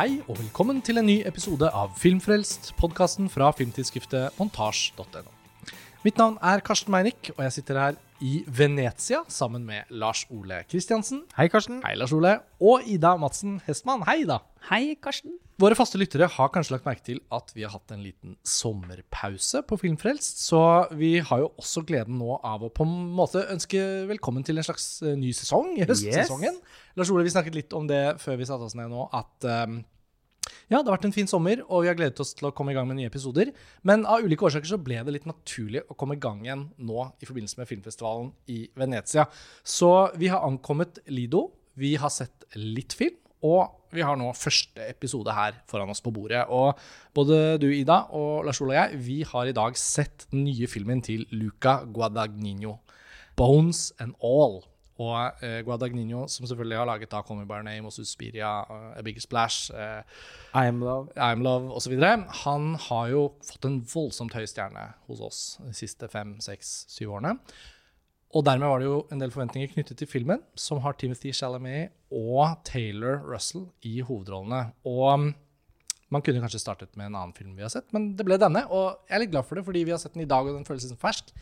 Hei og velkommen til en ny episode av Filmfrelst, podkasten fra filmtidsskriftet montasj.no. Mitt navn er Karsten Meinick, og jeg sitter her i Venezia sammen med Lars Ole Kristiansen. Hei, Karsten. Hei, Lars Ole. Og Ida Madsen Hestmann. Hei, Ida. Hei, Karsten. Våre faste lyttere har kanskje lagt merke til at vi har hatt en liten sommerpause på Filmfrelst, så vi har jo også gleden nå av å på en måte ønske velkommen til en slags eh, ny sesong, høstsesongen. Lars Ole, vi snakket litt om det før vi satte oss ned nå, at um, ja, det har vært en fin sommer, og vi har gledet oss til å komme i gang med nye episoder. Men av ulike årsaker så ble det litt naturlig å komme i gang igjen nå i forbindelse med filmfestivalen i Venezia. Så vi har ankommet Lido, vi har sett litt film, og vi har nå første episode her foran oss på bordet. Og både du, Ida, og Lars Ole og jeg, vi har i dag sett den nye filmen til Luca Guadagnino, 'Bones and All'. Og eh, Guadagnino, som selvfølgelig har laget da 'Call Me By Name' og 'Suspiria', uh, 'A Bigger Splash', uh, I am love. 'I'm Love' osv., han har jo fått en voldsomt høy stjerne hos oss de siste fem, seks, syv årene. Og dermed var det jo en del forventninger knyttet til filmen, som har Timothy Chalamet og Taylor Russell i hovedrollene. Og man kunne kanskje startet med en annen film vi har sett, men det ble denne. Og jeg er litt glad for det, fordi vi har sett den i dag, og den føles liksom fersk.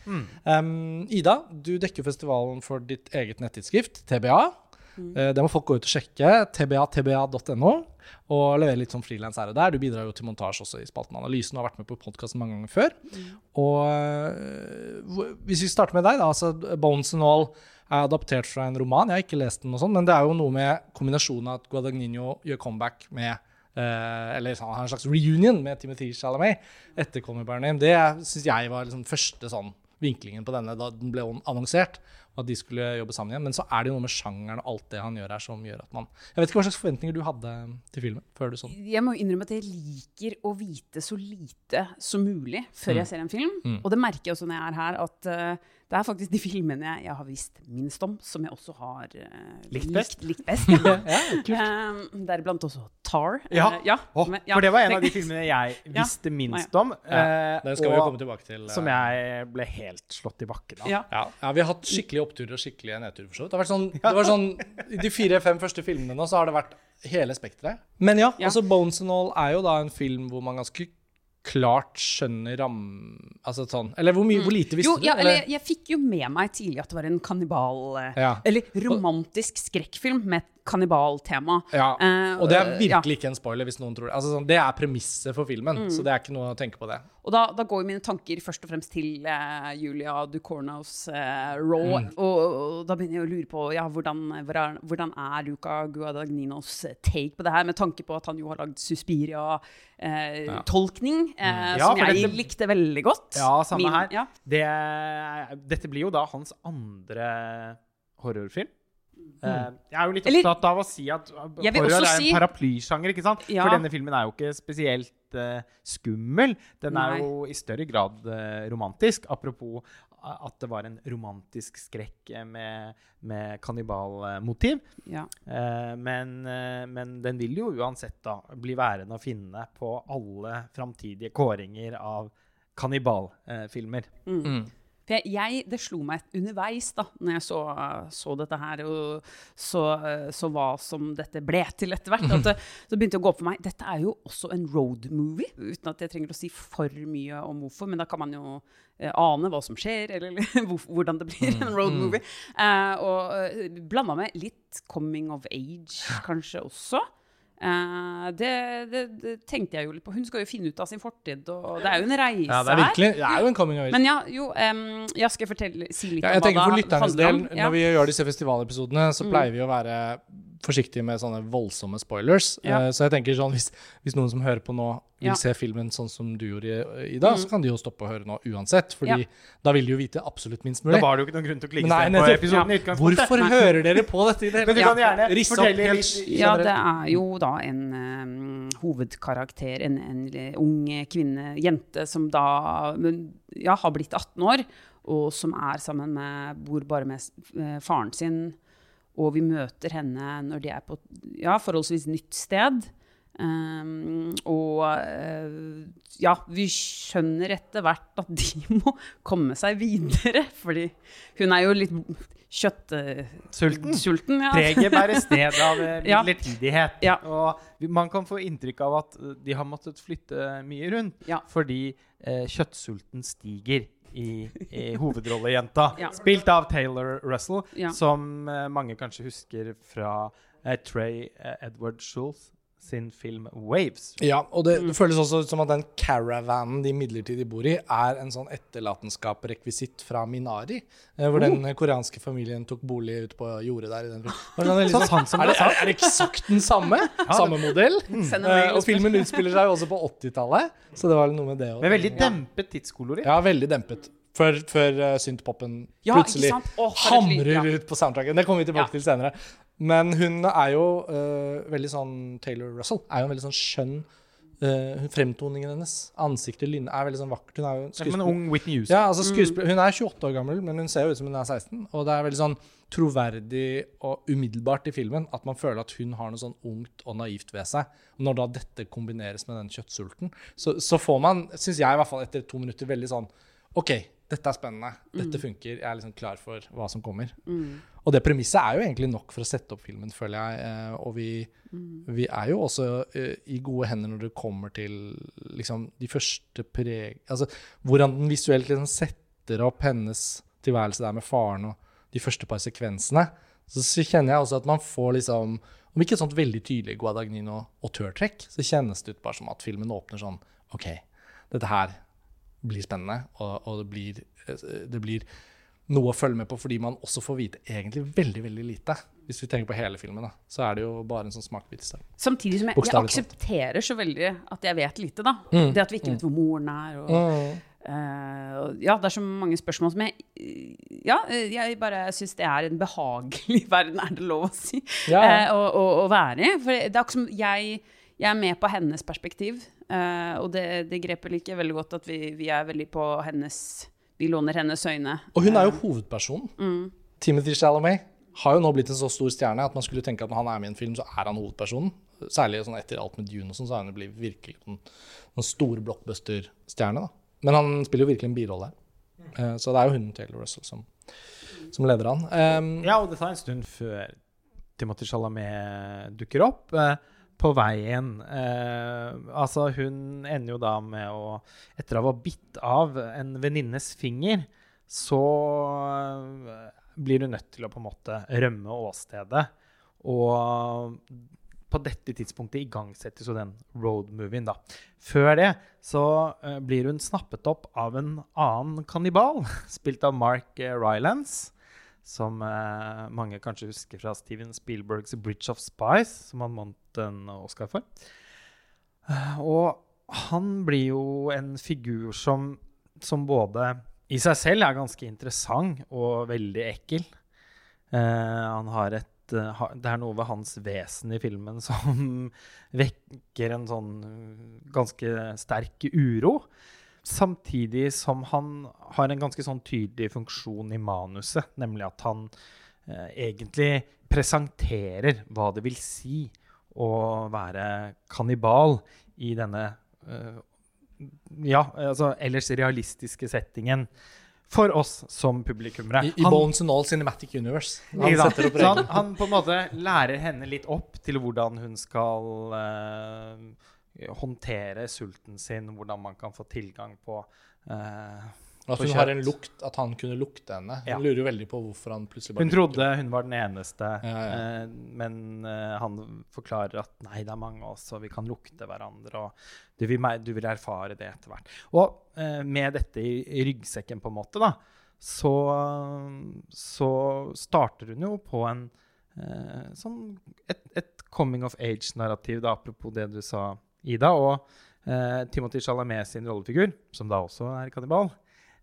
Um, Ida, du dekker festivalen for ditt eget nettidsskrift, TBA. Eh, Det må folk gå ut og sjekke. tba.tba.no. Og levere litt sånn frilans her og der. Du bidrar jo til montasje også i spalten Analysen og har vært med på podkasten mange ganger før. Og uh, hvis vi starter med deg, da. Altså, Bones and All er adaptert fra en roman. Jeg har ikke lest den, og sånn, men det er jo noe med kombinasjonen av at Guadagnino gjør comeback med eh, eller sånn, han har en slags reunion med Timothy Chalamet etter Call Me By Name. Det syns jeg var liksom første sånn vinklingen på denne da den ble annonsert, at de skulle jobbe sammen igjen. Men så er det jo noe med sjangeren og alt det han gjør her, som gjør at man Jeg vet ikke hva slags forventninger du hadde til filmen før du sånn. Jeg må innrømme at jeg liker å vite så lite som mulig før jeg ser en film. Mm. Og det merker jeg også når jeg er her, at eh, det er faktisk de filmene jeg har visst minst om, som jeg også har uh, Likt best. Likt, likt best ja. Ja. Eh, Deriblant også Tar. Ja. Uh, ja. Oh, men- ja. For det var en av de filmene jeg Ja. visste minst om. Ja, eh, Den skal vi jo komme tilbake til. Uh, som jeg ble helt slått i bakken av. Ja. Ja, ja, vi har hatt skikkelige oppturer og skikkelige nedturer. for så vidt. Det sånn, det var sånn, I de fire-fem første filmene nå så har det vært hele spekteret. Men ja, Ja. altså Bones and All er jo da en film hvor man ganske klart skjønner ram... Altså sånn Eller hvor, mye, hvor lite visste Jo, du? ja, eller jeg, fikk jo med meg tidlig at det var en kannibal... eh, Ja. Eller romantisk skrekkfilm med kannibaltema. Ja, Eh, og det er ja. virkelig ikke en spoiler hvis noen tror det. Altså, sånn, det er premisset for filmen, Mm. så det er ikke noe å tenke på det. Og da, da går mine tanker først og fremst til uh, Julia Ducornos uh, Raw. Mm. Og, og da begynner jeg å lure på ja, hvordan, hvordan, er Luca Guadagninos take på det her, med tanke på at han jo har lagd Suspiria-tolkning, uh, Ja, som jeg dette- likte veldig godt. Ja, samme Min- her. Ja. Det, dette blir jo da hans andre horrorfilm. Eh, jeg er jo litt Eller- opptatt av å si at horror er en si- paraplysjanger, ikke sant? Ja. For denne filmen er jo ikke spesielt uh, skummel. Den er Nei. jo i større grad uh, romantisk. Apropos at det var en romantisk skrekk med, med kannibalmotiv. Ja. Uh, men, men den vil jo uansett da bli værende å finne på alle framtidige kåringer av kannibalfilmer. Mm. For jeg, jeg, det slo meg underveis da når jeg så, så dette her, og så, så hva som dette ble til etter hvert. At det, så begynte det å gå opp for meg Dette er jo også en road movie, uten at jeg trenger å si for mye om hvorfor. Men da kan man jo eh, ane hva som skjer, eller, eller hvordan det blir en road movie. Eh, og eh, blanda med litt coming of age kanskje også. Eh, det, det, det tenkte jeg jo litt på. Hun skal jo finne ut av sin fortid, og det er jo en reise Ja, det er virkelig Det er jo en coming out. men ja, jo, um, jeg skal fortelle, si litt Ja, jeg om hva For det lytternes handler del, om. Ja. når vi gjør disse festivalepisodene, så Mm. pleier vi å være forsiktige med sånne voldsomme spoilers. Ja. Uh, Så jeg tenker sånn, hvis, hvis noen som hører på nå, vil Ja. se filmen sånn som du gjorde, Ida, Mm. så kan de jo stoppe å høre nå uansett. Fordi Ja. da vil de jo vite absolutt minst mulig. Da var det jo ikke noen grunn til å klikke seg på episoden. Ja. Hvorfor hører dere på dette i det Men du kan gjerne fortelle helt litt Ja, det er jo da en um, hovedkarakter, en, en ung kvinne, jente, som da ja, har blitt 18 år, og som er sammen med Bor bare med eh, faren sin. Og vi møter henne når de er på ja, forholdsvis nytt sted. Um, og uh, ja, vi skjønner etter hvert at de må komme seg videre. Fordi hun er jo litt Sulten. kjøttsulten. ja. Preget bæres ned av midlertidighet. Ja. Ja. Og man kan få inntrykk av at eh, de har måttet flytte mye rundt fordi eh, kjøttsulten stiger i, i hovedrollejenta. Ja. Spilt av Taylor Russell, Ja. som uh, mange kanskje husker fra uh, Trey uh, Edward Schultz sin film 'Waves'. Ja, og det, Mm. det føles også ut som at den caravanen de midlertidig bor i, er en sånn etterlatenskap-rekvisitt fra Minari. eh, Hvor den koreanske familien tok bolig ute på jordet der. i den filmen. Det var sånn, sånn- som er, det det, er, er det eksakt den samme? Samme modell? Eh, og filmen utspiller seg jo også på 80-tallet, så det var noe med det òg. Med veldig dempet tidskolori. Ja, veldig dempet. Før, før uh, synthpopen Ja, plutselig? Åh, hamrer ja. ut på soundtracken. Det kommer vi tilbake Ja. til senere. Men hun er jo uh, veldig sånn Taylor Russell er jo en veldig sånn skjønn uh, Fremtoningen hennes, ansiktet, lynnet, er veldig sånn vakkert. Hun er jo skuespiller. en men ung Whitney Houston. Ja, altså skuespiller, Hun er 28 år gammel, men hun ser jo ut som hun er 16. Og det er veldig sånn troverdig og umiddelbart i filmen at man føler at hun har noe sånn ungt og naivt ved seg. Når da dette kombineres med den kjøttsulten, så, så får man, syns jeg i hvert fall etter to minutter, veldig sånn OK, dette er spennende. Dette funker. Jeg er liksom klar for hva som kommer. Og det premisset er jo egentlig nok for å sette opp filmen, føler jeg. eh, Og vi, vi er jo også eh, i gode hender når det kommer til liksom de første preg... Altså hvordan den visuelt liksom setter opp hennes tilværelse der med faren og de første par sekvensene. Så, så kjenner jeg også at man får liksom Om ikke et sånt veldig tydelig Guadagnino autørtrekk, så kjennes det ut bare som at filmen åpner sånn OK, dette her blir spennende, og, og det, blir, eh, det blir noe å følge med på fordi man også får vite egentlig veldig veldig lite. Hvis vi tenker på hele filmen, da, så er det jo bare en sånn smakbit. i. Samtidig som jeg, jeg aksepterer så veldig at jeg vet lite, da. Mm. Det at vi ikke vet hvor moren er. Og, Mm. Uh, ja, det er så mange spørsmål som jeg Ja, eh, jeg bare syns det er en behagelig verden, er det lov å si, Ja. uh, å, å, å være i. For det er akkurat som jeg, jeg er med på hennes perspektiv, uh, og det, det grepet liker jeg veldig godt at vi, vi er veldig på hennes Vi låner hennes øyne. Og hun er jo hovedpersonen. Timothy Chalamet har jo nå blitt en så stor stjerne at man skulle tenke at når han er med i en film, så er han hovedpersonen. Særlig sånn etter alt med Dune og sånn, så er han jo blitt virkelig en, en stor blockbuster-stjerne. Men han spiller jo virkelig en birolle. Uh, så det er jo hun Taylor Russell som, som leder han. Um, Ja, og det tar en stund før Timothy Chalamet dukker opp. Eh, på veien. Eh, altså, hun ender jo da med å Etter å ha bitt av en venninnes finger, så eh, blir hun nødt til å på en måte rømme åstedet. Og på dette tidspunktet igangsettes jo den roadmovien, da. Før det så eh, blir hun snappet opp av en annen kannibal, spilt av Mark uh, Rylance som eh, mange kanskje husker fra Steven Spielbergs 'Bridge of Spice', som han vant en Oscar for. Eh, og han blir jo en figur som, som både i seg selv er ganske interessant og veldig ekkel. Eh, han har et eh, Det er noe ved hans vesen i filmen som vekker en sånn eh, ganske sterk uro. Samtidig som han har en ganske sånn tydelig funksjon i manuset, nemlig at han eh, egentlig presenterer hva det vil si å være kannibal i denne eh, ja, altså ellers realistiske settingen for oss som publikummere. I, i Han- Bones and All Cinematic Universe. Han han, han på en måte lærer henne litt opp til hvordan hun skal eh, håndtere sulten sin, hvordan man kan få tilgang på eh, At hun har en lukt, at han kunne lukte henne. Hun Ja. lurer jo veldig på hvorfor han plutselig bare Hun trodde hun var den eneste, Ja, ja. eh, men eh, han forklarer at nei, det er mange av oss, og vi kan lukte hverandre, og du vil, du vil erfare det etter hvert. Og eh, med dette i, i ryggsekken, på en måte, da, så, så starter hun jo på en eh, sånn et, et coming of age-narrativ, da, apropos det du sa, Ida. Og eh, Timothy Chalamet sin rollefigur, som da også er kannibal,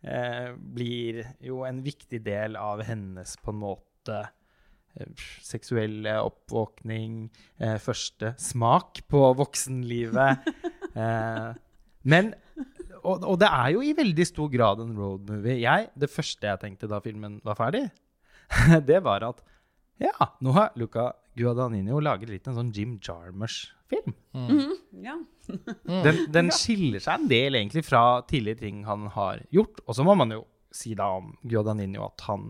eh, blir jo en viktig del av hennes på en måte eh, seksuelle oppvåkning, eh, første smak på voksenlivet. eh, men og, og det er jo i veldig stor grad en road movie. Jeg, det første jeg tenkte da filmen var ferdig, det var at ja, nå har Luca Guadagnino laget litt en sånn Jim Jarmers-film. Ja. Den, den skiller seg en del egentlig fra tidligere ting han har gjort. Og så må man jo si da om Guadagnino at han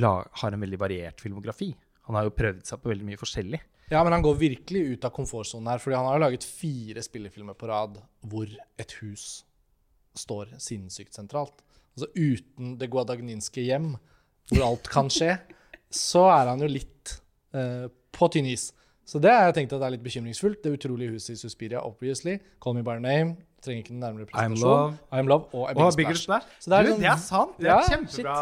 la, har en veldig variert filmografi. Han har jo prøvd seg på veldig mye forskjellig. Ja, men han går virkelig ut av komfortsonen her, fordi han har laget fire spillefilmer på rad hvor et hus står sinnssykt sentralt. Altså uten det guadagninske hjem, hvor alt kan skje, så er han jo litt uh, på tynn is. Så det har jeg tenkt at det er litt bekymringsfullt. Det utrolige huset i Suspiria, obviously. Call Me By Name. Trenger ikke den nærmere I'm. Love. I'm Love og A Og Big Splash. Så det er du, det er sant. Det er Ja, kjempebra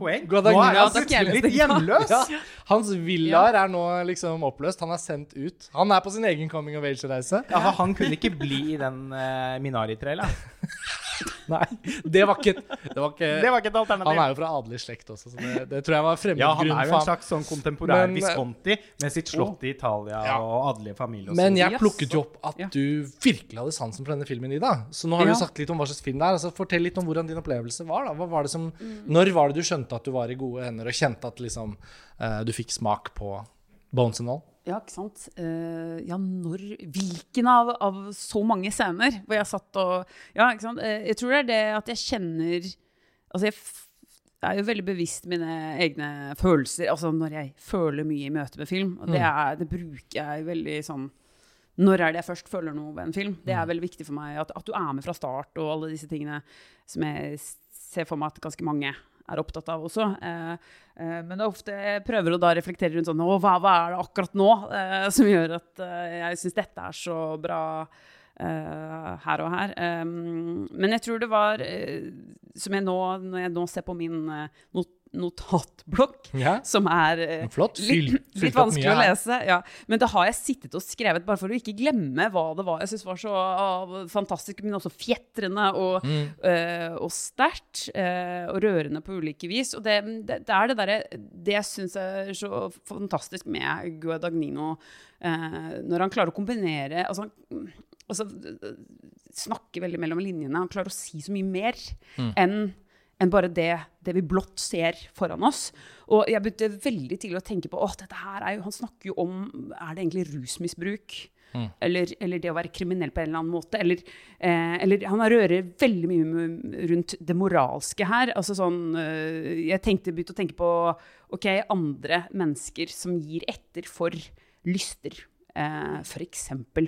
poeng. Nå er han plutselig litt hjemløs. Ja, hans villaer er nå liksom oppløst. Han er sendt ut. Han er på sin egen coming of age-reise. Ja, for han kunne ikke bli i den uh, Minari-traileren. Nei, det var ikke, det var ikke Det var ikke et alternativ. Han er jo fra adelig slekt også, så det, det tror jeg var ja, fremmedgrunn han er jo en slags sånn kontemporær Men, eh, Visconti med sitt slott i Italia Ja. og adelige familie. og Men jeg plukket jo opp at Ja. du virkelig hadde sansen for denne filmen, Ida. Så nå har du Ja. jo sagt litt om hva slags film det er. Altså, fortell litt om hvordan din opplevelse var. da. Hva var det som, Når var det du skjønte at du var i gode hender, og kjente at liksom, uh, du fikk smak på Bones and All? Ja, ikke sant. Eh, ja, når Hvilken av, av så mange scener hvor jeg satt og Ja, ikke sant. Eh, jeg tror det er det at jeg kjenner Altså, jeg er jo veldig bevisst mine egne følelser. Altså når jeg føler mye i møte med film. Og det, er, det bruker jeg veldig sånn Når er det jeg først føler noe ved en film? Det er veldig viktig for meg at, at du er med fra start, og alle disse tingene som jeg ser for meg at ganske mange er opptatt av også. Eh, eh, men det er ofte jeg prøver å da reflektere rundt sånn hva, hva er det akkurat nå eh, som gjør at jeg syns dette er så bra her og her? Men jeg tror det var Som jeg nå, når jeg nå ser på min not notatblokk, Ja, som er eh, Flott. Fyll, litt, litt vanskelig mye å lese. Ja. Men da har jeg sittet og skrevet, bare for å ikke glemme hva det var jeg syns var så ah, fantastisk, men også fjetrende og, Mm. Uh, og sterkt uh, og rørende på ulike vis. Og det, det, det er det derre Det jeg syns er så fantastisk med Guadagnino, uh, når han klarer å kombinere altså, han- altså, snakke veldig mellom linjene. Han klarer å si så mye mer Mm. enn enn bare det, det vi blått ser foran oss. Og jeg begynte veldig tidlig å tenke på åh, dette her er jo, Han snakker jo om Er det egentlig rusmisbruk? Mm. Eller, eller det å være kriminell på en eller annen måte. Eller, eh, eller han rører veldig mye rundt det moralske her. Altså sånn eh, Jeg tenkte, begynte å tenke på ok, andre mennesker som gir etter for lyster. Eh, F.eks.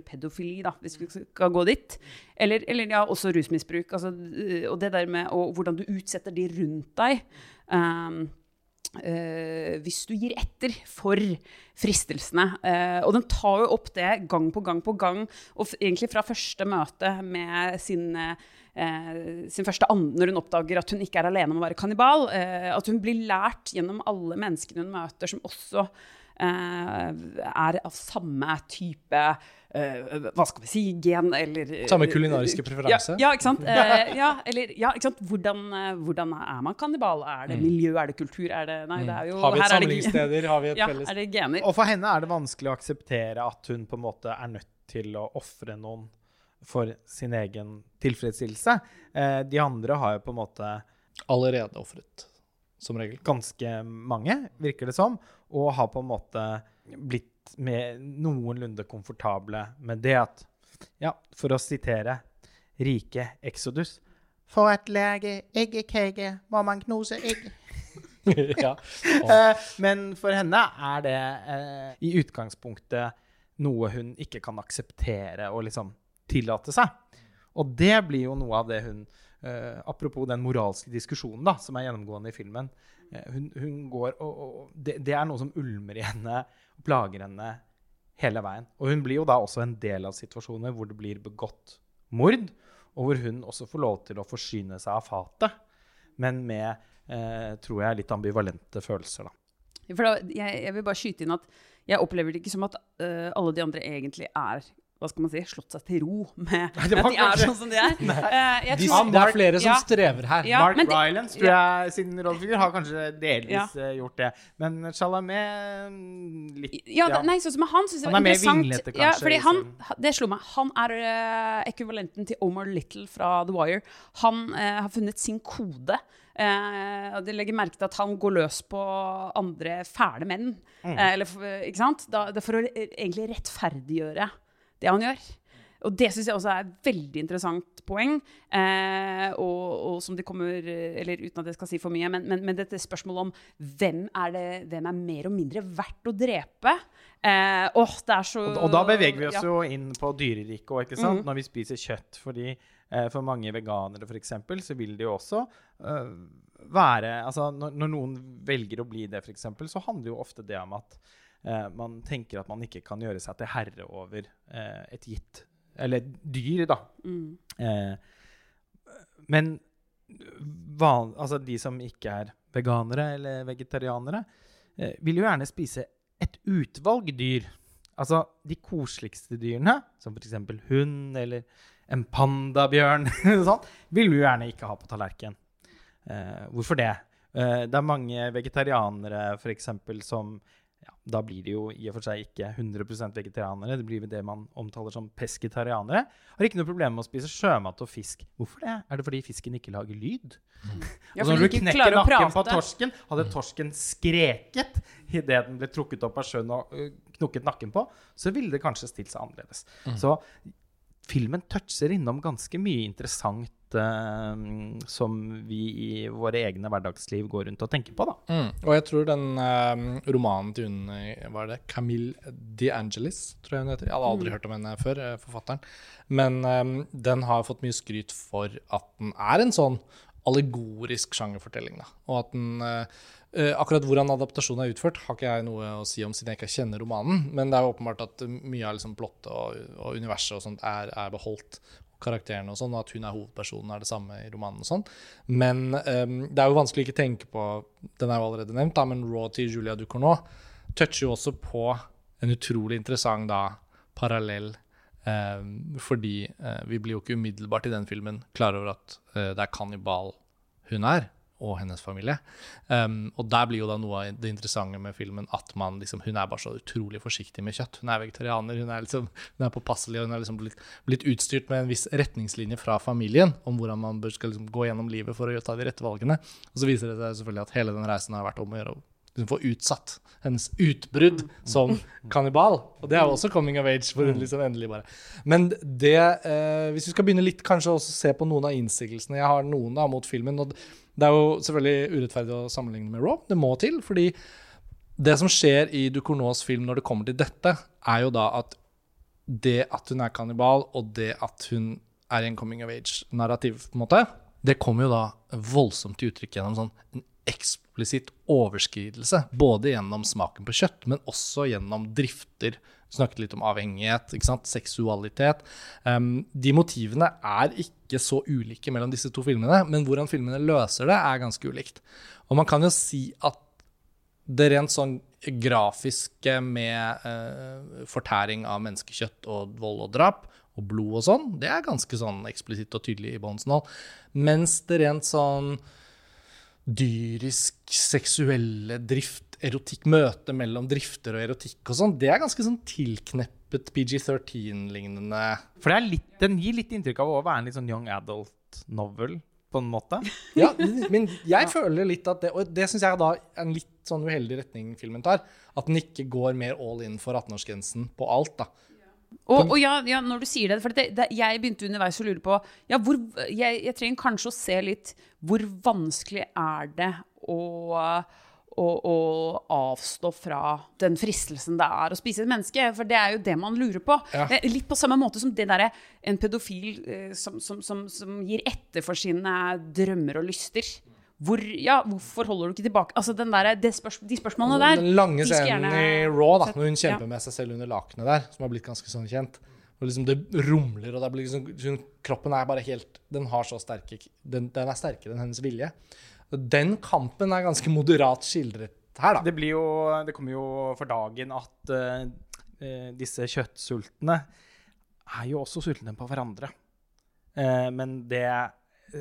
pedofili, da, hvis vi skal gå dit. Eller, eller ja, også rusmisbruk. Altså, eh, og det der med og hvordan du utsetter de rundt deg. Um, eh, hvis du gir etter for fristelsene. Eh, og den tar jo opp det gang på gang på gang, og egentlig fra første møte med sin eh, sin første ande når hun oppdager at hun ikke er alene om å være kannibal. Eh, at hun blir lært gjennom alle menneskene hun møter, som også eh, er av samme type eh, Hva skal vi si gen, eller Samme kulinariske preferanse. Ja, ja ikke sant? Eh, ja, eller, ja, ikke sant? Hvordan, eh, hvordan er man kannibal? Er det miljø, er det kultur? Er det, nei, det er jo, Mm. Har vi et her er det samlingssteder? Har vi et Ja, felles er det gener? Og for henne er det vanskelig å akseptere at hun på en måte er nødt til å ofre noen for sin egen tilfredsstillelse. Eh, de andre har jo på en måte Allerede ofret, som regel. ganske mange, virker det som, og har på en måte blitt noenlunde komfortable med det at Ja, for å sitere rike Exodus For et lege eggekake må man knose egg. ja. Eh, men for henne er det eh, i utgangspunktet noe hun ikke kan akseptere og liksom tillate seg. Og det blir jo noe av det hun eh, Apropos den moralske diskusjonen da, som er gjennomgående i filmen. Uh, hun, hun går og, og det, det er noe som ulmer i henne og plager henne hele veien. Og hun blir jo da også en del av situasjoner hvor det blir begått mord, og hvor hun også får lov til å forsyne seg av fatet, men med, uh, tror jeg, litt ambivalente følelser, da. For da, jeg, jeg vil bare skyte inn at jeg opplever det ikke som at alle de andre egentlig er hva skal man si, slått seg til ro med Nei, at de er sånn som de er. Eh, jeg De, tror- det er flere som Ja. strever her. Ja, Mark det- Rylance, tror jeg, sin rollefigur, har kanskje delvis Ja. eh, gjort det. Men Chalamet mm, litt Ja, det, nei, sånn som han synes jeg Han er mer vinglete, Ja, kanskje, fordi han, det slo meg. Han er uh, ekvivalenten til Omar Little fra The Wire. Han har funnet sin kode. Eh, det legger merke til at han går løs på andre fæle menn. Mm. Eh, eller, ikke sant? Da, det er for å eh, egentlig rettferdiggjøre det han gjør. Og det syns jeg også er et veldig interessant poeng. Eh, og, og, som det kommer Eller uten at jeg skal si for mye, men, men, men dette spørsmålet om hvem er, det, hvem er mer og mindre verdt å drepe? Eh, åh, det er så Og, og da beveger vi oss ja. jo inn på dyreriket òg, ikke sant? Mhm. Når vi spiser kjøtt. Fordi eh, for mange veganere, f.eks., så vil det jo også eh, være Altså når, når noen velger å bli det, f.eks., så handler jo ofte det om at eh, man tenker at man ikke kan gjøre seg til herre over eh, et gitt Eller et dyr, da. Mm. Eh, men van, altså de som ikke er veganere eller vegetarianere, eh, vil jo gjerne spise et utvalg dyr. Altså de koseligste dyrene, som f.eks. hund eller en pandabjørn, sånn, vil du gjerne ikke ha på tallerkenen. Eh, hvorfor det? Eh, det er mange vegetarianere for eksempel, som ja, Da blir de jo i og for seg ikke 100 vegetarianere. Det blir det man omtaler som pesketarianere. Har ikke noe problem med å spise sjømat og fisk. Hvorfor det? Er det fordi fisken ikke lager lyd? Ja, for når du knekker nakken på torsken, hadde torsken skreket idet den ble trukket opp av sjøen og øh, knukket nakken på, så ville det kanskje stilt seg annerledes. Så filmen toucher innom ganske mye interessant øh, som vi i våre egne hverdagsliv går rundt og tenker på, da. Mm. Og jeg tror den eh, romanen til hun eh, Hva er det? Camille De Angelis, tror jeg hun heter. Jeg hadde aldri hørt om henne før, eh, forfatteren. Men eh, den har fått mye skryt for at den er en sånn allegorisk sjangerfortelling. Da. Og at den eh, eh, Akkurat hvordan adaptasjonen er utført, har ikke jeg noe å si om siden jeg ikke kjenner romanen. Men det er jo åpenbart at mye av liksom plottet og, og universet og sånt er, er beholdt. Karakterene og sånn, og at hun er hovedpersonen, er det samme i romanen. og sånn. Men um, det er jo vanskelig å ikke tenke på Den er jo allerede nevnt, da, men Raw til Julia Ducournau toucher jo også på en utrolig interessant da, parallell. Eh, fordi eh, vi blir jo ikke umiddelbart i den filmen klar over at eh, det er kannibal hun er, og hennes familie. Um, og der blir jo da noe av det interessante med filmen at man liksom, hun er bare så utrolig forsiktig med kjøtt. Hun er vegetarianer, hun er, liksom, hun er påpasselig, og hun er liksom blitt, blitt utstyrt med en viss retningslinje fra familien om hvordan man bør, skal liksom gå gjennom livet for å ta de rette valgene. Og så viser det seg selvfølgelig at hele den reisen har vært om å gjøre å liksom få utsatt hennes utbrudd som kannibal. Og det er jo også coming of age for hun liksom endelig bare. Men det, eh, hvis vi skal begynne litt kanskje også se på noen av innsigelsene Jeg har noen da mot filmen. og det er jo selvfølgelig urettferdig å sammenligne med Raw. Det må til, fordi det som skjer i Ducournau's film når det kommer til dette, er jo da at det at hun er kannibal, og det at hun er i en coming of age-narrativ, på en måte, det kommer jo da voldsomt til uttrykk gjennom sånn en eksplisitt overskridelse. Både gjennom smaken på kjøtt, men også gjennom drifter. Vi snakket litt om avhengighet, seksualitet. Um, de motivene er ikke så ulike mellom disse to filmene, men hvordan filmene løser det, er ganske ulikt. Og man kan jo si at det rent sånn grafiske med uh, fortæring av menneskekjøtt og vold og drap og blod og sånn, det er ganske sånn eksplisitt og tydelig i Bonds. Mens det rent sånn dyrisk, seksuelle drift, erotikk, møte mellom drifter og erotikk og sånn, det er ganske sånn tilkneppet PG-13-lignende. For det er litt, den gir litt inntrykk av å være en litt sånn young adult novel, på en måte. Ja, men jeg føler litt at det Og det syns jeg da er en litt sånn uheldig retning filmen tar. At den ikke går mer all in for 18-årsgrensen på alt, da. Og, og ja, ja, når du sier det, for det, det, jeg begynte underveis å lure på ja, hvor, jeg, jeg trenger kanskje å se litt hvor vanskelig er det å, å, å avstå fra den fristelsen det er å spise et menneske. For det er jo det man lurer på. Ja. Litt på samme måte som det derre en pedofil eh, som, som, som, som gir etter for sine drømmer og lyster. Hvor, ja, hvorfor holder du ikke tilbake? Altså, den der, det spørs, de spørsmålene der Den lange de scenen gjerne- i Raw, da, når hun Ja. kjemper med seg selv under lakenet der, som har blitt ganske sånn kjent. Og liksom det rumler, og det blir liksom, kroppen er bare helt Den har så sterke den, den er sterkere enn hennes vilje. Og Den kampen er ganske moderat skildret her, da. Det, blir jo, det kommer jo for dagen at eh, eh, disse kjøttsultne er jo også sultne på hverandre. Uh, men det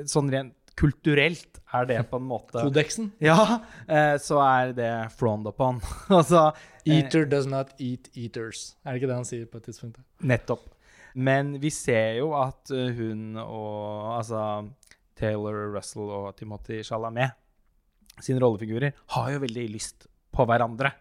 Sånn rent kulturelt er det på en måte Kodeksen. Ja, eh, så er det frowned upon. altså eh, Eater does not eat eaters. Er det ikke det han sier på et tidspunkt? Nettopp. Men vi ser jo at eh, hun og altså Taylor Russell og Timothy Chalamet sine rollefigurer har jo veldig lyst på hverandre.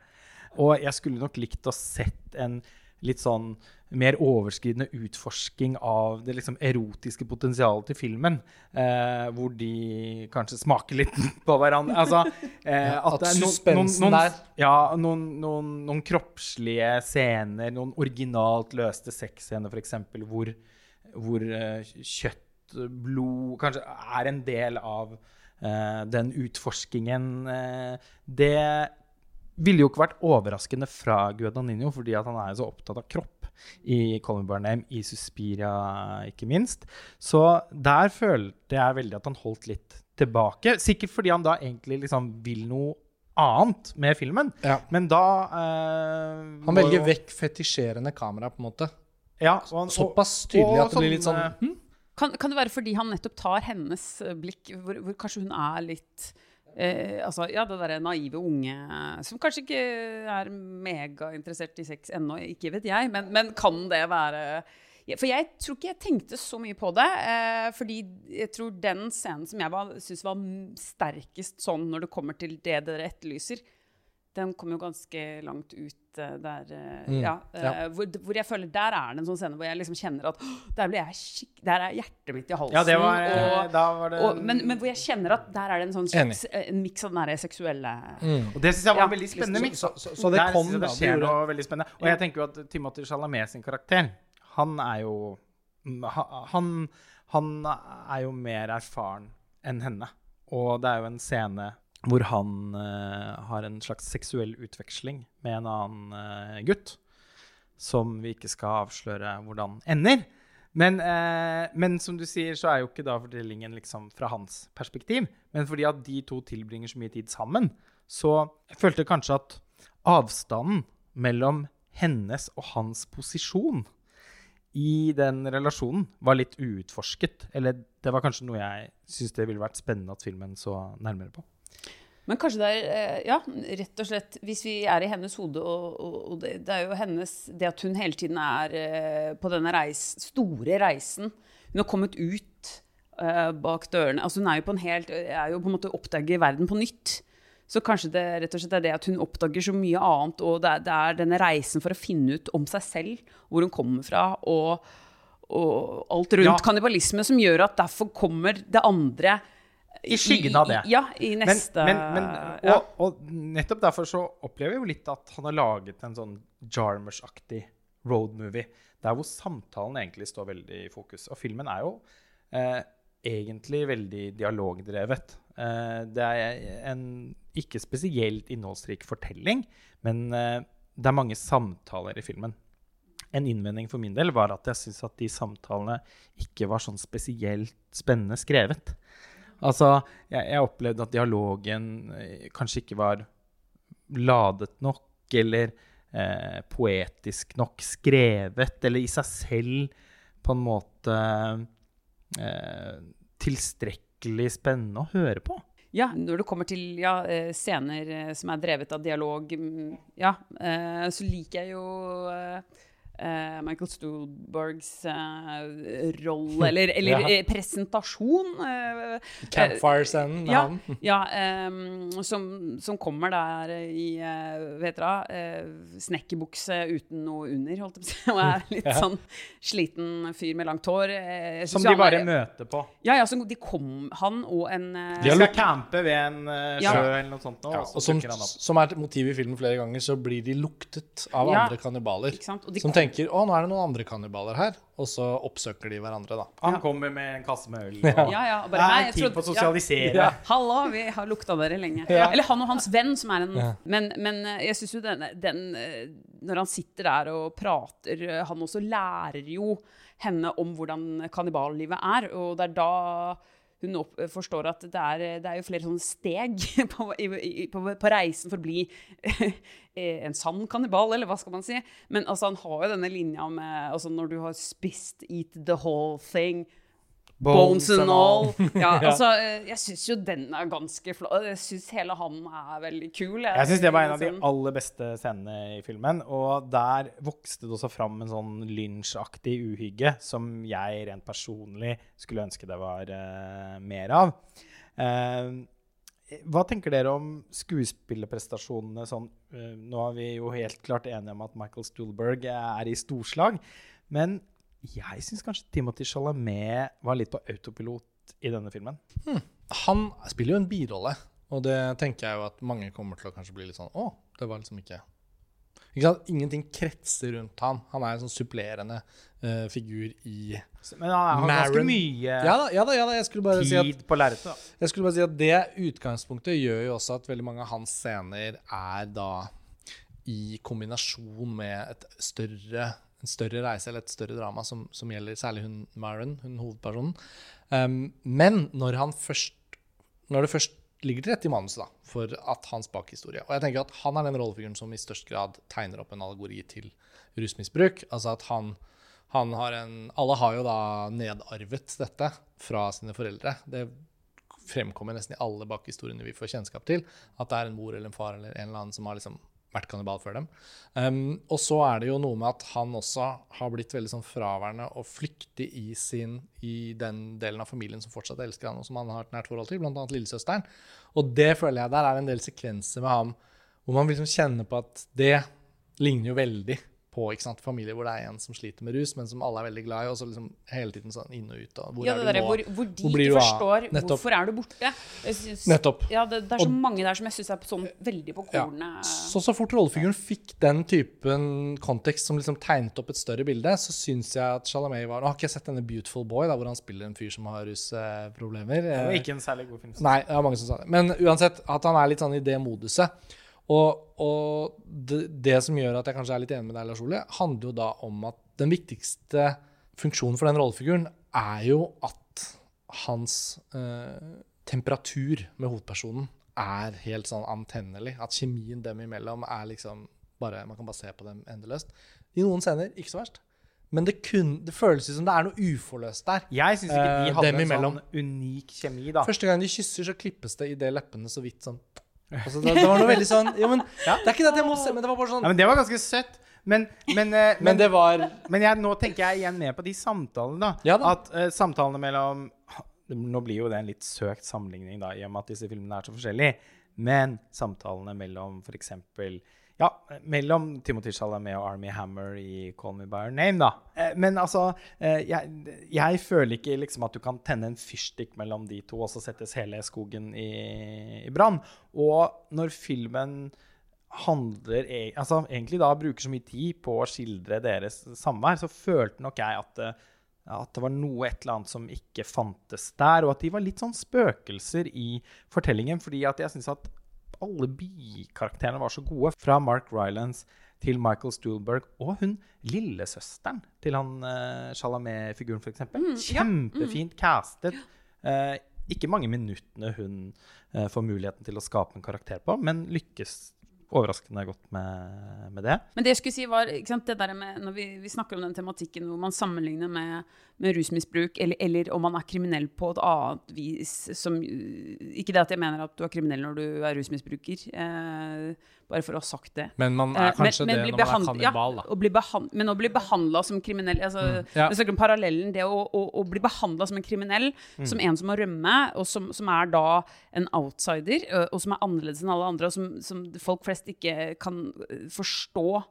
Og jeg skulle nok likt å sett en litt sånn mer overskridende utforsking av det liksom erotiske potensialet til filmen. Eh, hvor de kanskje smaker litt på hverandre. Altså, eh, at, at suspensen noen, der. Ja, noen, noen, noen kroppslige scener, noen originalt løste sexscener f.eks., hvor, hvor eh, kjøtt, blod kanskje er en del av eh, den utforskingen. Eh, det ville jo ikke vært overraskende fra Guadagnino, fordi han er så opptatt av kropp i Colin Barnham, i Suspiria ikke minst. Så der følte jeg veldig at han holdt litt tilbake. Sikkert fordi han da egentlig liksom vil noe annet med filmen. Ja. Men da eh, Han velger jo- vekk fetisjerende kamera, på en måte. Ja, og han- Såpass tydelig og at det blir litt sånn hm? Kan, kan det være fordi han nettopp tar hennes blikk, hvor, hvor kanskje hun er litt eh, altså, Ja, det derre naive unge som kanskje ikke er megainteressert i sex ennå, ikke vet jeg, men, men kan det være For jeg tror ikke jeg tenkte så mye på det. Eh, fordi jeg tror den scenen som jeg syns var sterkest sånn når det kommer til det dere etterlyser, den kom jo ganske langt ut eh, der eh, Mm, ja, ja. eh, hvor, hvor jeg føler Der er det en sånn scene hvor jeg liksom kjenner at der ble jeg skikk... Der er hjertet mitt i halsen. Ja, det var, og, da var det og, men, men hvor jeg kjenner at der er det en sånn slags en miks av den derre seksuelle Mm. Og det syns jeg var Ja, veldig spennende. Så, så, så det Der kom, jeg da. det Det skjer noe veldig spennende. Og jeg tenker jo at Timothy Chalamet sin karakter, han er jo mm, han, han er jo mer erfaren enn henne. Og det er jo en scene hvor han uh, har en slags seksuell utveksling med en annen uh, gutt. Som vi ikke skal avsløre hvordan ender. Men, uh, men som du sier, så er jo ikke da fortellingen liksom fra hans perspektiv. Men fordi at de to tilbringer så mye tid sammen, så jeg følte kanskje at avstanden mellom hennes og hans posisjon i den relasjonen var litt uutforsket. Eller det var kanskje noe jeg syns det ville vært spennende at filmen så nærmere på. Men kanskje det er eh, Ja, rett og slett Hvis vi er i hennes hode, og, og, og det, det er jo hennes Det at hun hele tiden er eh, på denne reis, store reisen Hun har kommet ut uh, bak dørene Altså hun er jo på en helt Er jo på en måte oppdager verden på nytt. Så kanskje det rett og slett er det at hun oppdager så mye annet, og det er, det er denne reisen for å finne ut om seg selv, hvor hun kommer fra, og, og alt rundt Ja. kannibalisme, som gjør at derfor kommer det andre I skyggen av det. I, ja, i neste men, men men, og, og nettopp derfor så opplever jeg jo litt at han har laget en sånn Jarmers-aktig roadmovie, der hvor samtalen egentlig står veldig i fokus. Og filmen er jo eh, egentlig veldig dialogdrevet. Eh, det er en ikke spesielt innholdsrik fortelling, men eh, det er mange samtaler i filmen. En innvending for min del var at jeg syns at de samtalene ikke var sånn spesielt spennende skrevet. Altså, jeg, jeg opplevde at dialogen eh, kanskje ikke var ladet nok, eller eh, poetisk nok skrevet, eller i seg selv på en måte eh, tilstrekkelig spennende å høre på. Ja, når det kommer til ja, eh, scener eh, som er drevet av dialog, mm, ja, så liker jeg jo eh, eh, Michael Stuhlbergs uh, rolle, eller, eller Ja. eh, presentasjon. Uh, Campfire-scenen med ja, han. ja um, som, som kommer der i uh, vet dere, uh, snekkerbukse uten noe under, holdt jeg på å si. Og er litt Ja. sånn sliten fyr med langt hår. Eh, Som de bare er- møter på. Ja, ja, så de kom, han og en eh, De skal campe ved en sjø Ja. eller noe sånt, nå, Ja, og og så som, han opp. som er motiv i filmen flere ganger, så blir de luktet av Ja. andre kannibaler. Ikke sant? Og de Som kom- tenker 'Å, nå er det noen andre kannibaler her', og så oppsøker de hverandre, da. Han Ja. kommer med en kasse med øl. Og, Ja, ja, og bare, det «Hei, er jeg tid trodde- på å sosialisere. Ja. Hallo, vi har lukta dere lenge. Ja. Eller han og hans venn, som er en Ja. Men, men eh, jeg syns jo den, den eh, Når han sitter der og prater eh, Han også lærer jo henne om hvordan kanniballivet er, og det er da hun opp, forstår at det er, det er flere steg på, på, på reisen for å bli en sann kannibal, eller hva skal man si. Men altså, han har jo denne linja med altså, Når du har spist, eat the whole thing. Bones and all. Ja, altså, eh, jeg syns jo den er ganske flott. Jeg syns hele han er veldig kul. Jeg syns det var en av de Sånn- aller beste scenene i filmen. Og der vokste det også fram en sånn lynsjaktig uhygge som jeg rent personlig skulle ønske det var uh, mer av. Uh, hva tenker dere om skuespillerprestasjonene sånn uh, Nå er vi jo helt klart enige om at Michael Stuhlberg er i storslag. Men jeg syns kanskje Timothy Chalamet var litt på autopilot i denne filmen. Han spiller jo en birolle, og det tenker jeg jo at mange kommer til å kanskje bli litt sånn Å, det var liksom ikke ikke sant? Ingenting kretser rundt han. Han er en sånn supplerende uh, figur i Men han har ganske mye Ja da, ja da, ja da. Jeg skulle bare si at tid på lerretet. Jeg skulle bare si at Det utgangspunktet gjør jo også at veldig mange av hans scener er da i kombinasjon med et større, en større reise eller et større drama som, som gjelder særlig hun Maren, hun hovedpersonen. Um, men når, først, når det først ligger til rette i manuset for at hans bakhistorie Og jeg tenker at han er den rollefiguren som i størst grad tegner opp en allegori til rusmisbruk. Altså at han, han har en Alle har jo da nedarvet dette fra sine foreldre. Det fremkommer nesten i alle bakhistoriene vi får kjennskap til. At det er en mor eller en far eller en eller annen som har liksom vært kannibal før dem. Um, og så er det jo noe med at han også har blitt veldig sånn fraværende og flyktig i, sin, i den delen av familien som fortsatt elsker han, og som han har et nært forhold til, bl.a. lillesøsteren. Og det føler jeg der er en del sekvenser med ham hvor man liksom kjenner på at det ligner jo veldig på ikke sant, familier hvor det er en som sliter med rus, men som alle er veldig glad i, og så liksom hele tiden sånn inn og ut. Og hvor Ja, er det du derre nå? hvor, hvor de Hvor blir ikke du forstår Nettopp. hvorfor er du borte. Synes, Nettopp. Ja, det, det er så Og- mange der som jeg syns er sånn veldig på Ja. kornet. Så så fort rollefiguren fikk den typen kontekst som liksom tegnet opp et større bilde, så syns jeg at Chalamet var Nå har ikke jeg sett denne Beautiful Boy, da, hvor han spiller en fyr som har rusproblemer. Det var ikke en særlig god film. Nei, det er mange som sa det. Men uansett, at han er litt sånn i det moduset. Og, og det, det som gjør at jeg kanskje er litt enig med deg, Lars Ole, handler jo da om at den viktigste funksjonen for den rollefiguren er jo at hans eh, temperatur med hovedpersonen er helt sånn antennelig. At kjemien dem imellom er liksom bare, Man kan bare se på dem endeløst. I noen scener ikke så verst. Men det, kun, det føles som det er noe uforløst der. Jeg syns ikke de Eh, hadde en sånn unik kjemi, da. Første gang de kysser, så klippes det i det leppene så vidt sånn. Altså, det, det var noe veldig sånn Jo, men Det er ikke det at jeg må se, men det var bare sånn Ja, men det var ganske søtt. Men, men, men, Men det var Men jeg, nå tenker jeg igjen mer på de samtalene, da. Ja da. At uh, samtalene mellom Nå blir jo det en litt søkt sammenligning, da, i og med at disse filmene er så forskjellige. Men samtalene mellom f.eks. Ja, mellom Timothy Chalamet og Army Hammer i Call Me By Your Name, da. Eh, Men altså eh, jeg, jeg føler ikke liksom at du kan tenne en fyrstikk mellom de to, og så settes hele skogen i, i brann. Og når filmen handler e- altså, egentlig da bruker så mye tid på å skildre deres samvær, så følte nok jeg at det, at det var noe et eller annet som ikke fantes der, og at de var litt sånn spøkelser i fortellingen, fordi at jeg syns at alle bikarakterene var så gode, fra Mark Rylance til Michael Stuhlberg og hun lillesøsteren til han uh, Chalamet-figuren, f.eks. Mm, ja. Kjempefint castet. Uh, ikke mange minuttene hun uh, får muligheten til å skape en karakter på, men lykkes overraskende godt med, med det. Men det jeg skulle si var, sant, det der med, når vi, vi snakker om den tematikken hvor man sammenligner med, med rusmisbruk, eller, eller om man er kriminell på et annet vis som, Ikke det at jeg mener at du er kriminell når du er rusmisbruker, eh, bare for å ha sagt det. Men man er Eh, kanskje men- men det når man er kannibal, da. Ja, bli men å bli behandla som kriminell altså, Ja. Snakker om parallellen. Det å, å, å bli behandla som en kriminell, som en som må rømme, og som, som er da en outsider, og som er annerledes enn alle andre, og som, som folk flest ikke kan forstå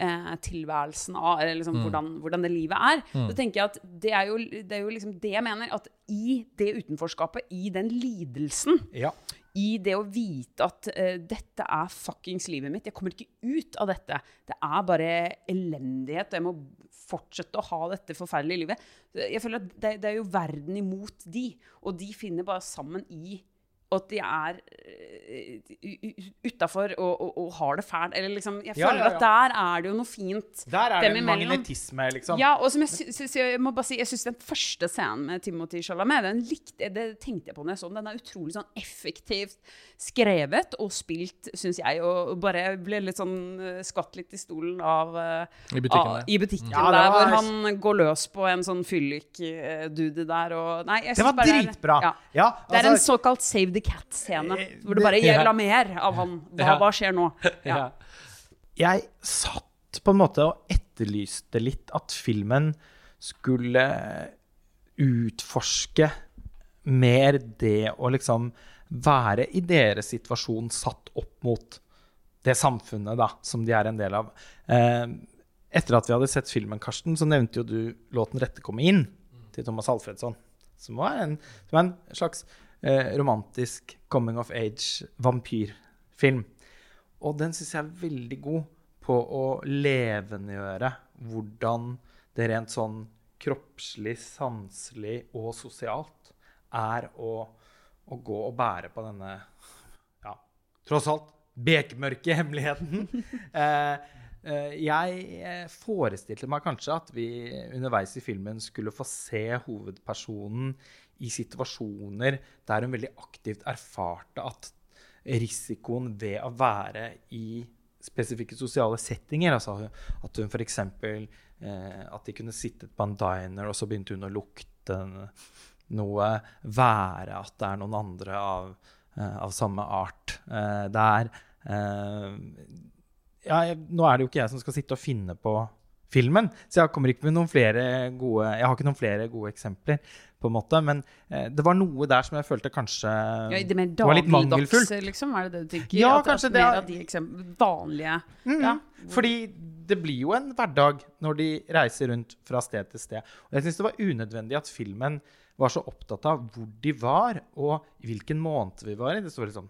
eh, tilværelsen av, eller liksom hvordan, hvordan det livet er. Så tenker jeg at det er jo, det er jo liksom det jeg mener, at i det utenforskapet, i den lidelsen, Ja. I det å vite at uh, dette er fuckings livet mitt. Jeg kommer ikke ut av dette. Det er bare elendighet, og jeg må fortsette å ha dette forferdelige livet. Jeg føler at det, det er jo verden imot de, og de finner bare sammen i og at de er utafor og, og, og har det fælt. Eller liksom, jeg føler ja, ja. at der er det jo noe fint. Der er det en magnetisme, liksom. Ja, og som jeg, sy- sy- sy- jeg må bare si, jeg syns den første scenen med Timothy Chalamet, den likte, det tenkte jeg på når jeg så den. Den er utrolig sånn effektivt skrevet og spilt, syns jeg. Og bare ble litt sånn eh, skvatt litt i stolen av eh, I butikken av, der. I butikken mm. der, hvor var- han går løs på en sånn fyllik-dude der. Og, nei, jeg Det var dritbra. Ja. Ja, Det er en altså- såkalt Save the Cat-scene, Eh, hvor det bare det- gjelder mer av han. Hva, Ja. hva skjer nå? Ja. jeg satt på en måte og etterlyste litt at filmen skulle utforske mer det å liksom være i deres situasjon satt opp mot det samfunnet da, som de er en del av. Eh, etter at vi hadde sett filmen, Karsten, så nevnte jo du låten 'Rette komme inn' til Thomas Alfredsson. Som var en, som var en slags eh, romantisk coming of age-vampyrfilm. Og den syns jeg er veldig god på å levendegjøre hvordan det rent sånn kroppslig, sanselig og sosialt er å, å gå og bære på denne ja, tross alt bekmørke hemmeligheten. eh, eh, jeg forestilte meg kanskje at vi underveis i filmen skulle få se hovedpersonen i situasjoner der hun veldig aktivt erfarte at risikoen ved å være i spesifikke sosiale settinger. Altså at hun f.eks. Eh, at de kunne sittet på en diner, og så begynte hun å lukte noe. Være at det er noen andre av, eh, av samme art eh, der. Eh, ja, jeg, nå er det jo ikke jeg som skal sitte og finne på filmen, så jeg ikke gode Jeg har ikke noen flere gode eksempler, på en måte, men eh, det var noe der som jeg følte kanskje Ja, det mer var litt mangelfullt. liksom? Er det det du tenker? Ja, At det er kanskje det Mer er- av de eksempel, vanlige Mm, Ja. Fordi det blir jo en hverdag når de reiser rundt fra sted til sted. Og jeg syns det var unødvendig at filmen var så opptatt av hvor de var, og i hvilken måned vi var i. Det står liksom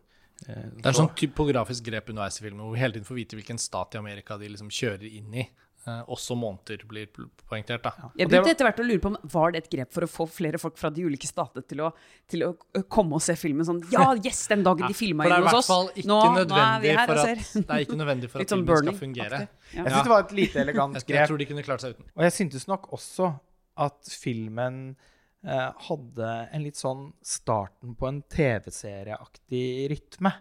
eh, Det er sånn typografisk grep underveis i filmen hvor vi hele tiden får vite hvilken stat i Amerika de liksom kjører inn i. Eh, også måneder blir poengtert, da. Jeg begynte etter hvert å lure på om Var det et grep for å få flere folk fra de ulike statene til til å komme og se filmen sånn Ja, yes, den dagen de filma inn hos oss. ikke Nå, nå er vi her og at, ser. det er ikke nødvendig for at sånn filmen skal fungere. Ja. Jeg syns det var et lite elegant grep. jeg tror de kunne klart seg uten. Og jeg syntes nok også at filmen eh, hadde en litt sånn starten på en TV-serieaktig rytme.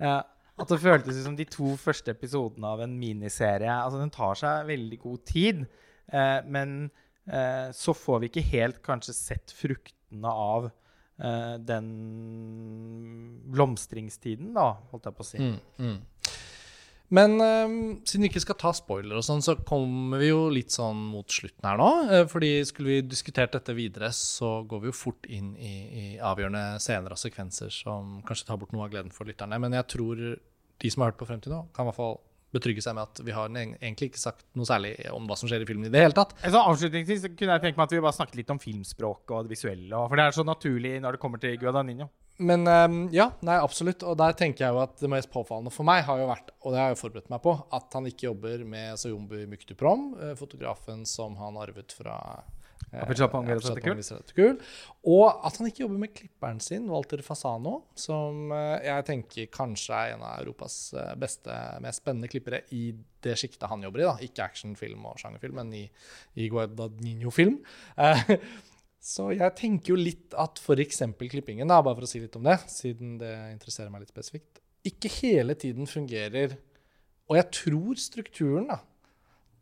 Eh, at det føltes som de to første episodene av en miniserie. Altså, den tar seg veldig god tid, eh, men eh, så får vi ikke helt kanskje sett fruktene av eh, den blomstringstiden, da, holdt jeg på å si. Mm, mm. Men eh, siden vi ikke skal ta spoiler og sånn, så kommer vi jo litt sånn mot slutten her nå. Eh, fordi skulle vi diskutert dette videre, så går vi jo fort inn i, i avgjørende scener og sekvenser som kanskje tar bort noe av gleden for lytterne. Men jeg tror de som har hørt på frem til nå, kan i hvert fall betrygge seg med at vi har egentlig ikke sagt noe særlig om hva som skjer i filmen i det hele tatt. Altså, avslutningsvis så kunne jeg tenke meg at vi bare snakket litt om filmspråk og det visuelle. For det er så naturlig når det kommer til Guadagnino. Men ehm, ja, nei, absolutt. Og der tenker jeg jo at det mest påfallende for meg har jo vært, og det har jeg jo forberedt meg på, at han ikke jobber med Sayombu Muktuprom, eh, fotografen som han arvet fra Apichatpong Apichatpong Virasatekul. Virasatekul. Og at han ikke jobber med klipperen sin, Walter Fasano, som eh, jeg tenker kanskje er en av Europas eh, beste, mest spennende klippere i det sjiktet han jobber i. da. Ikke actionfilm og sjangerfilm, men i, i Guadagnino-film. Eh, så jeg tenker jo litt at f.eks. klippingen, da, bare for å si litt om det, siden det interesserer meg litt spesifikt, ikke hele tiden fungerer. Og jeg tror strukturen, da,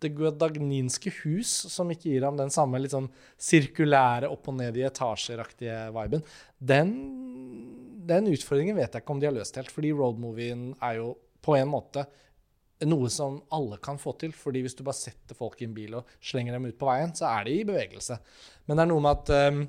det guadagninske hus, som ikke gir ham den samme litt sånn sirkulære opp og ned i etasjeraktige viben, den, den utfordringen vet jeg ikke om de har løst helt. Fordi roadmovien er jo på en måte noe som alle kan få til. fordi hvis du bare setter folk i en bil og slenger dem ut på veien, så er de i bevegelse. Men det er noe med at um,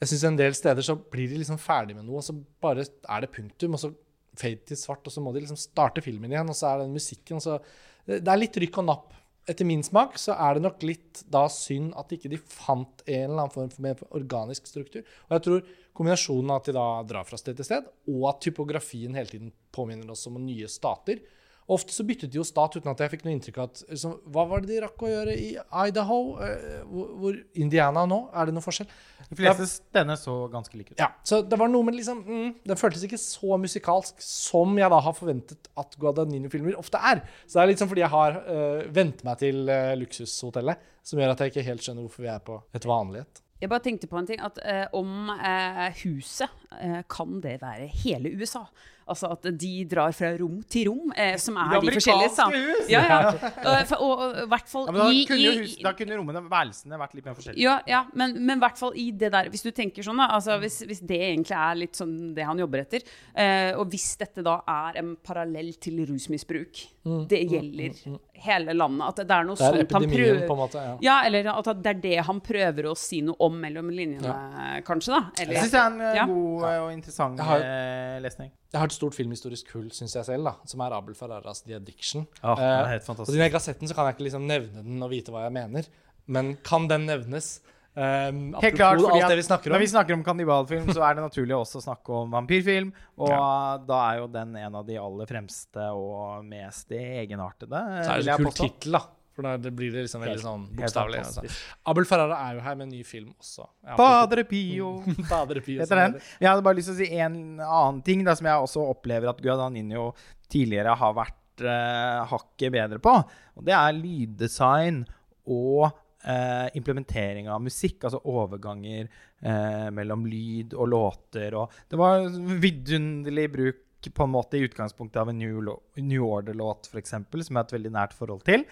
jeg synes en del steder så blir de liksom ferdig med noe, og så bare er det punktum, og så fade til svart, og så må de liksom starte filmen igjen, og så er den musikken, så Det er litt rykk og napp. Etter min smak så er det nok litt da synd at ikke de fant en eller annen form for mer organisk struktur. Og jeg tror kombinasjonen av at de da drar fra sted til sted, og at typografien hele tiden påminner oss om nye stater, Ofte så byttet de jo stat uten at jeg fikk noe inntrykk av at liksom, Hva var det de rakk å gjøre i Idaho? Eh, hvor, hvor Indiana nå? Er det noe forskjell? De fleste stedene så ganske like ut. Ja, så det var noe med liksom mm, Den føltes ikke så musikalsk som jeg da har forventet at Guadagnino-filmer ofte er. Så det er sånn fordi jeg har uh, vent meg til uh, luksushotellet, som gjør at jeg ikke helt skjønner hvorfor vi er på et vanlighet. Jeg bare tenkte på en ting, at uh, om uh, huset kan det være hele USA. Altså at de drar fra rom til rom, eh, som er de forskjellige sa- Ja, ja. Og, for- og, og i hvert fall Ja, da, i, kunne hus, da kunne rommene, værelsene, vært litt mer forskjellige. ja, ja, men men hvert fall i det der Hvis du tenker sånn, da. Altså, hvis, hvis det egentlig er litt sånn det han jobber etter, eh, og hvis dette da er en parallell til rusmisbruk, det gjelder hele landet At det er noe Det er sånt han prøver på en måte. Ja. Ja, eller at det er det han prøver å si noe om mellom linjene, kanskje, da. Jeg Eller, syns det er en god Ja. God eh, og interessant Jeg har- eh, lesning. Jeg har et stort filmhistorisk hull, syns jeg selv, da, som er Abel Ferraras The Addiction. Ja, det er Eh, helt og fantastisk. siden jeg ikke har sett den, så kan jeg ikke liksom nevne den og vite hva jeg mener. Men kan den nevnes? Um, Helt klart, fordi alt det vi snakker om. Når vi snakker om kannibalfilm, så er det naturlig også å snakke om vampyrfilm. Og da er jo den en av de aller fremste og mest egenartede. så er det så kul tittel, da. For da blir det liksom veldig sånn bokstavelig. Altså. Abel Ferrara er jo her med en ny film også. Padre Pio. Padre Pio, heter den. Jeg hadde bare lyst til å si en annen ting da, som jeg også opplever at Guadagnino tidligere har vært eh, hakket bedre på. Og det er lyddesign og eh, implementering av musikk. Altså overganger eh, mellom lyd og låter. Og det var vidunderlig bruk på en måte i utgangspunktet av en New, New Order-låt, f.eks., som jeg har et veldig nært forhold til.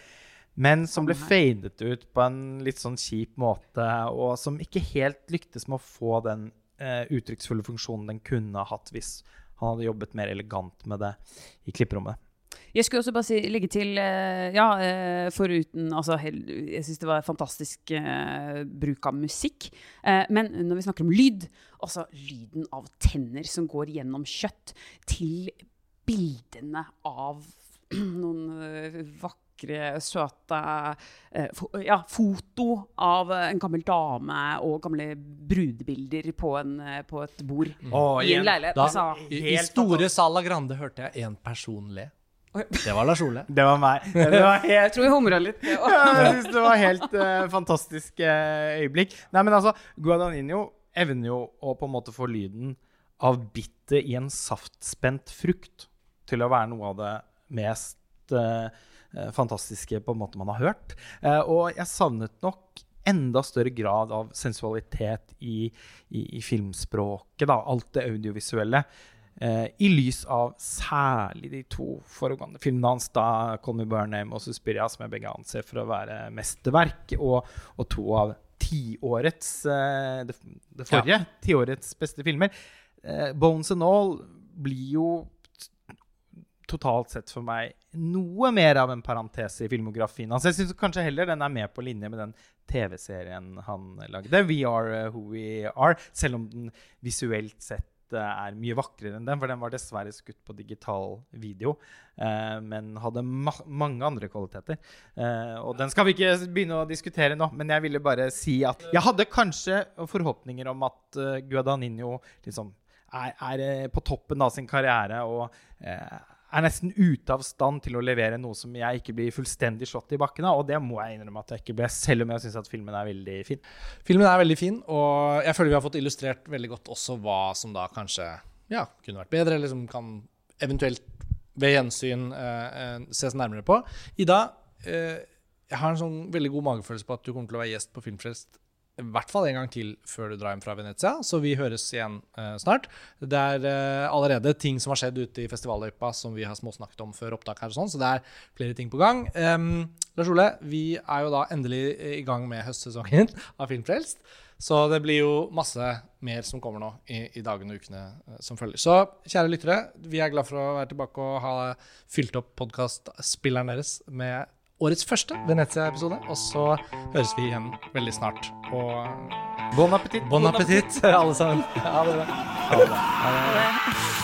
Men som ble fadet ut på en litt sånn kjip måte, og som ikke helt lyktes med å få den eh, uttrykksfulle funksjonen den kunne ha hatt hvis han hadde jobbet mer elegant med det i klipperommet. Jeg skulle også bare si, legge til eh, Ja, eh, foruten altså, Jeg syns det var fantastisk eh, bruk av musikk. Men når vi snakker om lyd, altså lyden av tenner som går gjennom kjøtt, til bildene av noen eh, vakre, søte eh, ja, foto av eh, en gammel dame og gamle brudebilder på, en, eh, på et bord Og i en leilighet. Da, Altså, I, I store Sala Grande hørte jeg én person le. Det var Lars Ole. Det var meg. Det var helt jeg tror jeg humra litt. Ja, jeg synes det var helt uh, fantastisk uh, øyeblikk. Nei, men altså, Guadagnino evner jo å på en måte få lyden av bittet i en saftspent frukt til å være noe av det mest eh, eh, fantastiske på en måte man har hørt. Eh, og jeg savnet nok enda større grad av sensualitet i, i, i filmspråket, da, alt det audiovisuelle. Eh, I lys av særlig de to foregående filmene hans, da 'Call Me By Name' og 'Suspiria', som jeg begge anser for å være mesterverk, og, og to av tiårets eh, det, det forrige tiårets beste filmer. Eh, 'Bones and All' blir jo totalt sett for meg noe mer av en parentes i filmografien hans. Jeg syns kanskje heller den er med på linje med den TV-serien han lagde, 'We Are Who We Are', selv om den visuelt sett eh, er mye vakrere enn den, for den var dessverre skutt på digital video, eh, men hadde ma mange andre kvaliteter. Eh, og den skal vi ikke begynne å diskutere nå, men jeg ville bare si at jeg hadde kanskje forhåpninger om at uh, Guadagnino liksom er, er eh, på toppen av sin karriere og eh, er nesten ute av stand til å levere noe som jeg ikke blir fullstendig slått i bakken av. Og det må jeg innrømme at jeg ikke ble, selv om jeg syns at filmen er veldig fin. Filmen er veldig fin, og jeg føler vi har fått illustrert veldig godt også hva som da kanskje ja, kunne vært bedre, eller som kan eventuelt ved gjensyn eh, eh, ses nærmere på. Ida, eh, jeg har en sånn veldig god magefølelse på at du kommer til å være gjest på Filmfrelst i hvert fall en gang til før du drar hjem fra Venezia, så vi høres igjen eh, snart. Det er eh, allerede ting som har skjedd ute i festivalløypa som vi har småsnakket om før opptak her og sånn, så det er flere ting på gang. Um, Lars Ole, vi er jo da endelig i gang med høstsesongen av Filmfrelst. Så det blir jo masse mer som kommer nå i, i dagene og ukene eh, som følger. Så kjære lyttere, vi er glad for å være tilbake og ha fylt opp podkastspilleren deres med årets første Venezia-episode. Og så høres vi igjen veldig snart. Og Bon appétit! bon appétit, alle sammen. Ha det bra. Ha det. det